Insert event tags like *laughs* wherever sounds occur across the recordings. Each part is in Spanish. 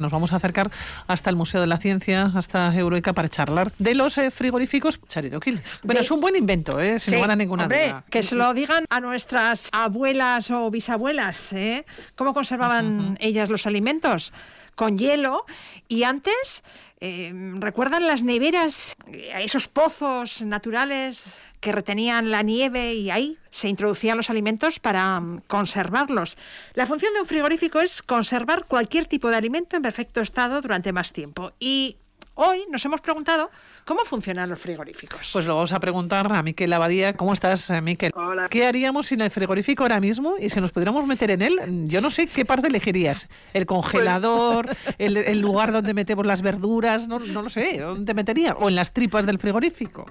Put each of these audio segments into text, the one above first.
Nos vamos a acercar hasta el Museo de la Ciencia, hasta Eureka, para charlar de los eh, frigoríficos charidoquiles. Bueno, es un buen invento, ¿eh? sin lugar a ninguna duda. Que se lo digan a nuestras abuelas o bisabuelas, ¿eh? ¿Cómo conservaban ellas los alimentos? Con hielo. Y antes, eh, ¿recuerdan las neveras, esos pozos naturales que retenían la nieve y ahí se introducían los alimentos para mm, conservarlos. La función de un frigorífico es conservar cualquier tipo de alimento en perfecto estado durante más tiempo. Y hoy nos hemos preguntado cómo funcionan los frigoríficos. Pues lo vamos a preguntar a Miquel Abadía. ¿Cómo estás, eh, Miquel? Hola. ¿Qué haríamos sin el frigorífico ahora mismo y si nos pudiéramos meter en él? Yo no sé qué parte elegirías. ¿El congelador? *laughs* el, lugar donde metemos las verduras? No, no lo sé. ¿Dónde metería? ¿O en las tripas del frigorífico?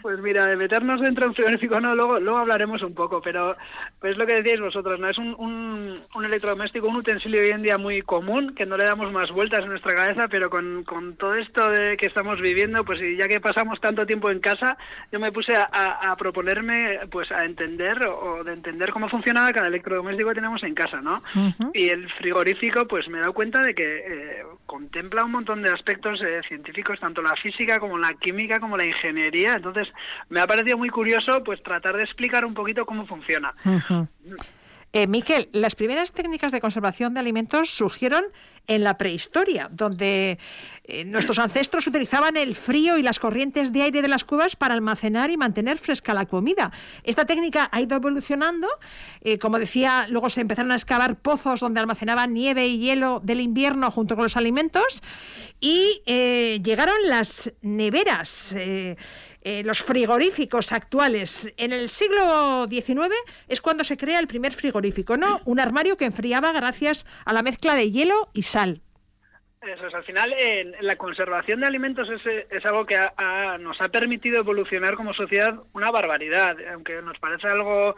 Pues mira, de meternos dentro de un frigorífico no, luego, luego hablaremos un poco, pero pues lo que decíais vosotros, ¿no? Es un, un, un, electrodoméstico, un utensilio hoy en día muy común, que no le damos más vueltas en nuestra cabeza, pero con, con todo esto de que estamos viviendo, pues ya que pasamos tanto tiempo en casa, yo me puse a, a, proponerme pues a entender o de entender cómo funcionaba cada electrodoméstico que tenemos en casa, ¿no? Y el frigorífico, pues me he dado cuenta de que eh, contempla un montón de aspectos eh, científicos, tanto la física como la química como la ingeniería, entonces me ha parecido muy curioso pues tratar de explicar un poquito cómo funciona. Eh, Miquel, las primeras técnicas de conservación de alimentos surgieron en la prehistoria, donde eh, nuestros ancestros utilizaban el frío y las corrientes de aire de las cuevas para almacenar y mantener fresca la comida. Esta técnica ha ido evolucionando. Eh, como decía, luego se empezaron a excavar pozos donde almacenaban nieve y hielo del invierno junto con los alimentos y llegaron las neveras. Eh, los frigoríficos actuales. En el siglo XIX es cuando se crea el primer frigorífico, ¿no? Un armario que enfriaba gracias a la mezcla de hielo y sal. Eso es, al final en la conservación de alimentos es, es algo que nos ha permitido evolucionar como sociedad una barbaridad, aunque nos parece algo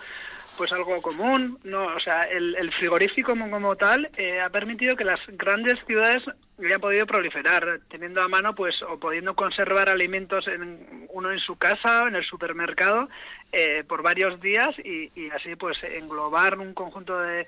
pues algo común, no, o sea, el, frigorífico como, como tal eh, ha permitido que las grandes ciudades hayan podido proliferar, teniendo a mano pues o pudiendo conservar alimentos en, uno en su casa, en el supermercado, eh, por varios días y, así pues englobar un conjunto de,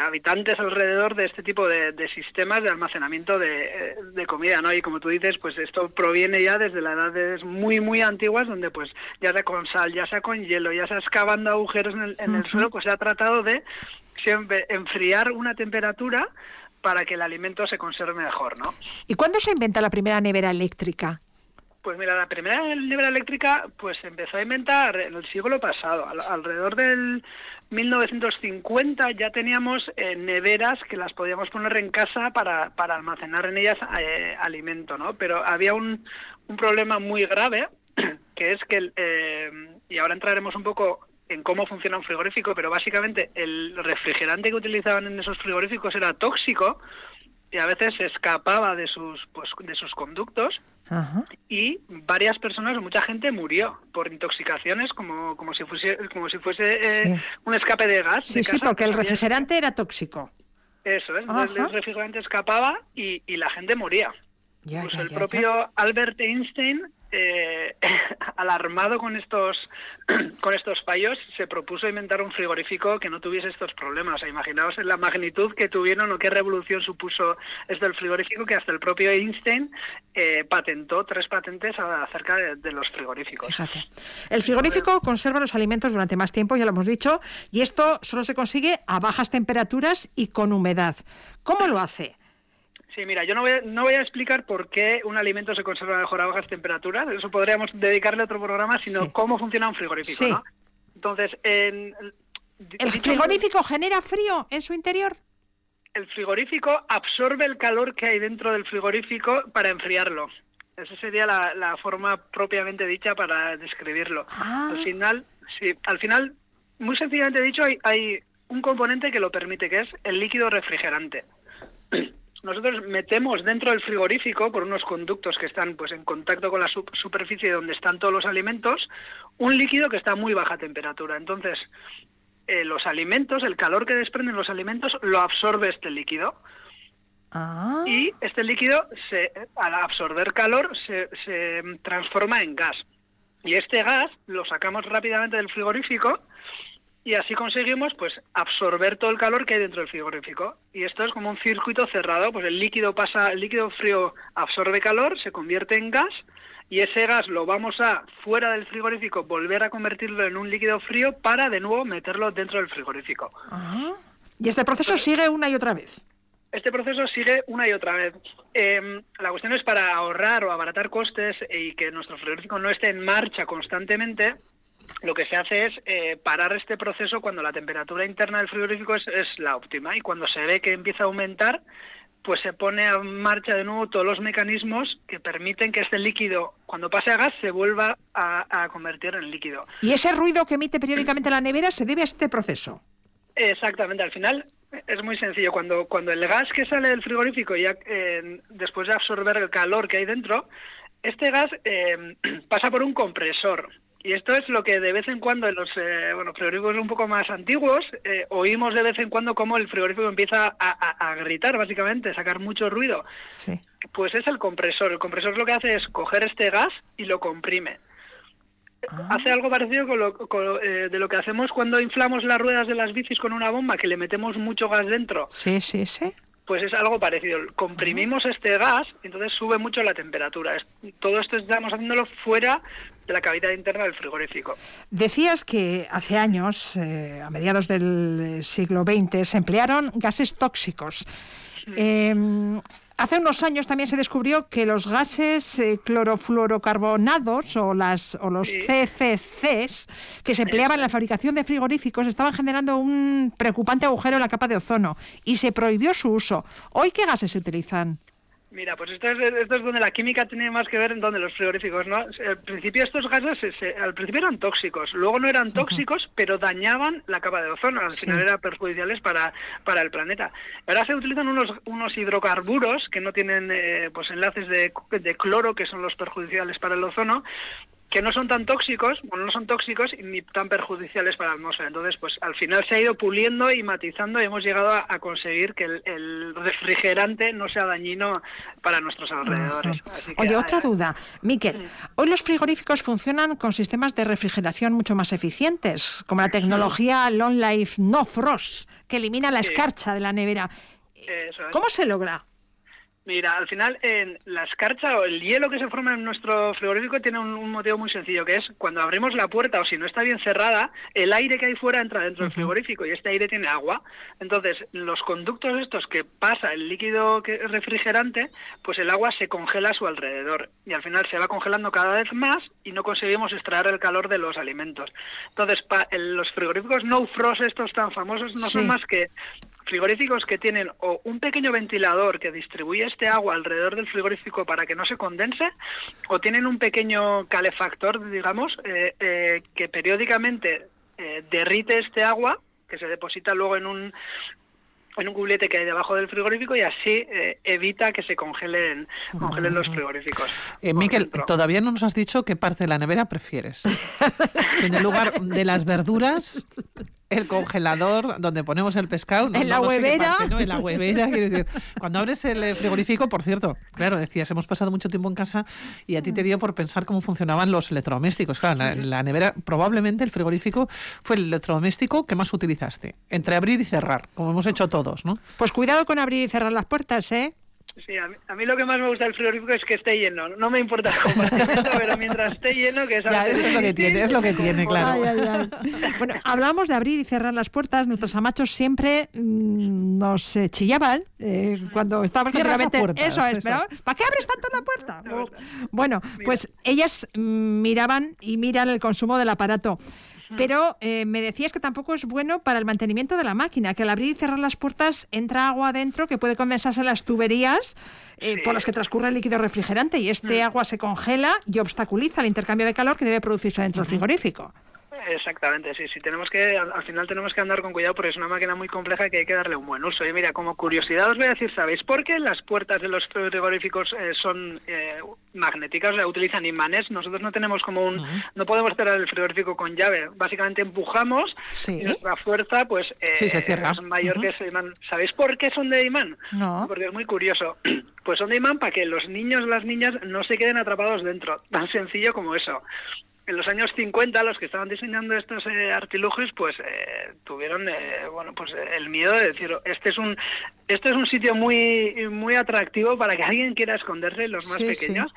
habitantes alrededor de este tipo de, sistemas de almacenamiento de, comida, ¿no? Y como tú dices, pues esto proviene ya desde las edades muy, muy antiguas, donde pues ya sea con sal, ya sea con hielo, ya sea excavando agujeros en el, en el suelo, pues se ha tratado de siempre enfriar una temperatura para que el alimento se conserve mejor, ¿no? ¿Y cuándo se inventa la primera nevera eléctrica? Pues mira, la primera nevera eléctrica pues se empezó a inventar en el siglo pasado, alrededor del 1950 ya teníamos eh, neveras que las podíamos poner en casa para, para almacenar en ellas eh, alimento, ¿no? Pero había un, un problema muy grave *clears throat* que es que, eh, y ahora entraremos un poco en cómo funciona un frigorífico, pero básicamente el refrigerante que utilizaban en esos frigoríficos era tóxico y a veces se escapaba de sus pues de sus conductos y varias personas mucha gente murió por intoxicaciones como como si fuese como si fuese eh, un escape de gas sí sí porque el refrigerante era tóxico. Eso es el refrigerante escapaba y, y la gente moría. Pues el propio Albert Einstein eh, *laughs* alarmado con estos *clears throat* con estos fallos, se propuso inventar un frigorífico que no tuviese estos problemas. O imaginaos la magnitud que tuvieron o qué revolución supuso esto del frigorífico que hasta el propio Einstein eh, patentó tres patentes acerca de, los frigoríficos. Fíjate. El frigorífico conserva los alimentos durante más tiempo, ya lo hemos dicho, y esto solo se consigue a bajas temperaturas y con humedad. ¿Cómo lo hace? Sí, mira, yo no voy, a, no voy a explicar por qué un alimento se conserva mejor a bajas temperaturas, eso podríamos dedicarle a otro programa, sino cómo funciona un frigorífico, ¿no? Entonces, en, ¿el frigorífico genera frío en su interior? El frigorífico absorbe el calor que hay dentro del frigorífico para enfriarlo. Esa sería la, forma propiamente dicha para describirlo. Ah. Al final, sí, al final, muy sencillamente dicho, hay, hay un componente que lo permite, que es el líquido refrigerante *clears throat* nosotros metemos dentro del frigorífico, por unos conductos que están pues en contacto con la superficie donde están todos los alimentos, un líquido que está a muy baja temperatura. Entonces, eh, los alimentos, el calor que desprenden los alimentos, lo absorbe este líquido. Ah. Y este líquido, se, al absorber calor, se, se transforma en gas. Y este gas lo sacamos rápidamente del frigorífico y así conseguimos pues absorber todo el calor que hay dentro del frigorífico y esto es como un circuito cerrado pues el líquido pasa el líquido frío absorbe calor se convierte en gas y ese gas lo vamos a fuera del frigorífico volver a convertirlo en un líquido frío para de nuevo meterlo dentro del frigorífico y este proceso sigue una y otra vez este proceso sigue una y otra vez. Eh, la cuestión es para ahorrar o abaratar costes y que nuestro frigorífico no esté en marcha constantemente. Lo que se hace es eh, parar este proceso cuando la temperatura interna del frigorífico es, es, la óptima y cuando se ve que empieza a aumentar, pues se pone en marcha de nuevo todos los mecanismos que permiten que este líquido, cuando pase a gas, se vuelva a, a convertir en líquido. ¿Y ese ruido que emite periódicamente la nevera se debe a este proceso? Exactamente, al final es muy sencillo. Cuando, cuando el gas que sale del frigorífico, ya eh, después de absorber el calor que hay dentro, este gas eh, *clears throat* pasa por un compresor. Y esto es lo que de vez en cuando en los eh, bueno, frigoríficos un poco más antiguos eh, oímos de vez en cuando cómo el frigorífico empieza a, a, a gritar, básicamente, sacar mucho ruido. Sí. Pues es el compresor. El compresor lo que hace es coger este gas y lo comprime. Ah. Hace algo parecido con lo, con, eh, de lo que hacemos cuando inflamos las ruedas de las bicis con una bomba, que le metemos mucho gas dentro. Sí, sí, sí. Pues es algo parecido. Comprimimos uh -huh. este gas, entonces sube mucho la temperatura. Todo esto estamos haciéndolo fuera de la cavidad interna del frigorífico. Decías que hace años, eh, a mediados del siglo XX, se emplearon gases tóxicos. Eh, Hace unos años también se descubrió que los gases eh, clorofluorocarbonados o, las, o los sí. CFCs que se empleaban en la fabricación de frigoríficos estaban generando un preocupante agujero en la capa de ozono y se prohibió su uso. ¿Hoy qué gases se utilizan? Mira, pues esto es, esto es donde la química tiene más que ver en donde los frigoríficos, ¿no? Al principio estos gases, se, al principio eran tóxicos, luego no eran tóxicos, uh -huh. pero dañaban la capa de ozono, al final sí. eran perjudiciales para, para el planeta. Ahora se utilizan unos, unos hidrocarburos que no tienen eh, pues enlaces de, de cloro, que son los perjudiciales para el ozono, que no son tan tóxicos, bueno, no son tóxicos ni tan perjudiciales para la atmósfera. Entonces, pues al final se ha ido puliendo y matizando y hemos llegado a, a conseguir que el, el, refrigerante no sea dañino para nuestros alrededores. Así que, Oye, ah, otra duda. Miquel, hoy los frigoríficos funcionan con sistemas de refrigeración mucho más eficientes, como la tecnología Long Life No Frost, que elimina la escarcha de la nevera. ¿Cómo se logra? Mira, al final en la escarcha o el hielo que se forma en nuestro frigorífico tiene un, un, motivo muy sencillo, que es cuando abrimos la puerta o si no está bien cerrada, el aire que hay fuera entra dentro del frigorífico y este aire tiene agua. Entonces, los conductos estos que pasa el líquido que es refrigerante, pues el agua se congela a su alrededor y al final se va congelando cada vez más y no conseguimos extraer el calor de los alimentos. Entonces, pa, el, los frigoríficos no frost estos tan famosos no sí. son más que frigoríficos que tienen o un pequeño ventilador que distribuye este agua alrededor del frigorífico para que no se condense, o tienen un pequeño calefactor, digamos, eh, eh, que periódicamente eh, derrite este agua que se deposita luego en un en un cubilete que hay debajo del frigorífico y así eh, evita que se congelen, congelen los frigoríficos. Eh, Miquel, todavía no nos has dicho qué parte de la nevera prefieres. *laughs* en el lugar de las verduras, el congelador donde ponemos el pescado. No, en la no huevera. Parte, ¿no? En la huevera, quiero decir. Cuando abres el frigorífico, por cierto, claro, decías, hemos pasado mucho tiempo en casa y a ti te dio por pensar cómo funcionaban los electrodomésticos. Claro, la, la nevera, probablemente el frigorífico fue el electrodoméstico que más utilizaste, entre abrir y cerrar, como hemos hecho todos. ¿no? Pues cuidado con abrir y cerrar las puertas, ¿eh? Sí, a mí, a mí, lo que más me gusta del frigorífico es que esté lleno. No me importa el compartimento, pero mientras esté lleno, que es ya, eso es lo que tiene, es lo que tiene, claro. Ay, ay, ay. Bueno, hablábamos de abrir y cerrar las puertas. Nuestros amachos siempre mmm, nos eh, chillaban eh, cuando estábamos continuamente... Eso es, pero ¿para qué abres tanto la puerta? Bueno, pues ellas mm, miraban y miran el consumo del aparato. Pero eh, me decías que tampoco es bueno para el mantenimiento de la máquina, que al abrir y cerrar las puertas entra agua adentro que puede condensarse en las tuberías eh, sí. por las que transcurre el líquido refrigerante y este agua se congela y obstaculiza el intercambio de calor que debe producirse dentro del frigorífico. Exactamente, sí, sí, tenemos que, al, al, final tenemos que andar con cuidado porque es una máquina muy compleja que hay que darle un buen uso. Y mira, como curiosidad os voy a decir, ¿sabéis por qué las puertas de los frigoríficos eh, son eh, magnéticas, o sea, utilizan imanes? Nosotros no tenemos como un, uh -huh. no podemos cerrar el frigorífico con llave, básicamente empujamos sí. y nuestra fuerza pues eh, sí, se cierra. es mayor uh -huh. que ese imán. ¿Sabéis por qué son de imán? No. Porque es muy curioso. *clears throat* Pues son de imán para que los niños las niñas no se queden atrapados dentro, tan sencillo como eso. En los años 50 los que estaban diseñando estos eh, artilugios pues eh, tuvieron eh, bueno pues el miedo de decir este es un esto es un sitio muy muy atractivo para que alguien quiera esconderse los más Sí, sí. pequeños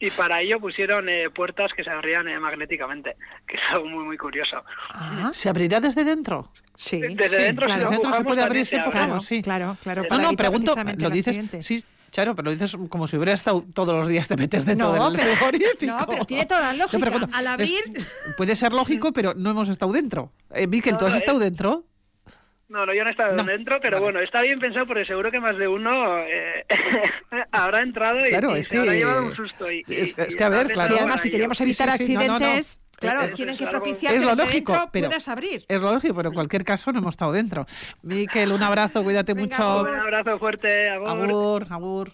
y para ello pusieron eh, puertas que se abrían eh, magnéticamente *laughs* que es algo muy muy curioso Ah, ¿Se abrirá desde dentro? sí. desde sí, dentro, claro, si dentro se puede abrir, también sí, se abre. claro, Claro, sí. claro, claro. No, para No, pregunto, lo dices, sí, claro, pero lo dices como si hubiera estado todos los días te metes dentro No, del pero- *laughs* frigorífico. no, pero tiene toda la lógica. pregunto, Al es- abrir- puede ser lógico, pero no hemos estado dentro. Eh, Miquel, No, ¿tú has no, estado es- dentro? No, no, yo no he estado No. dentro, pero Vale. bueno, está bien pensado porque seguro que más de uno eh, *laughs* habrá entrado y, Claro, y es se habrá que- llevado un susto. Y, y- es- que, a ver, habrá claro. Sí, además, si. Sí, evitar sí, sí, no, no, no. accidentes, claro, Es- tienen es que propiciar es que lo lógico, dentro pero puedas abrir. es lo lógico, pero en cualquier caso no hemos estado dentro. Miquel, un abrazo, cuídate Venga, mucho. Un abrazo fuerte, Agur. Agur, agur.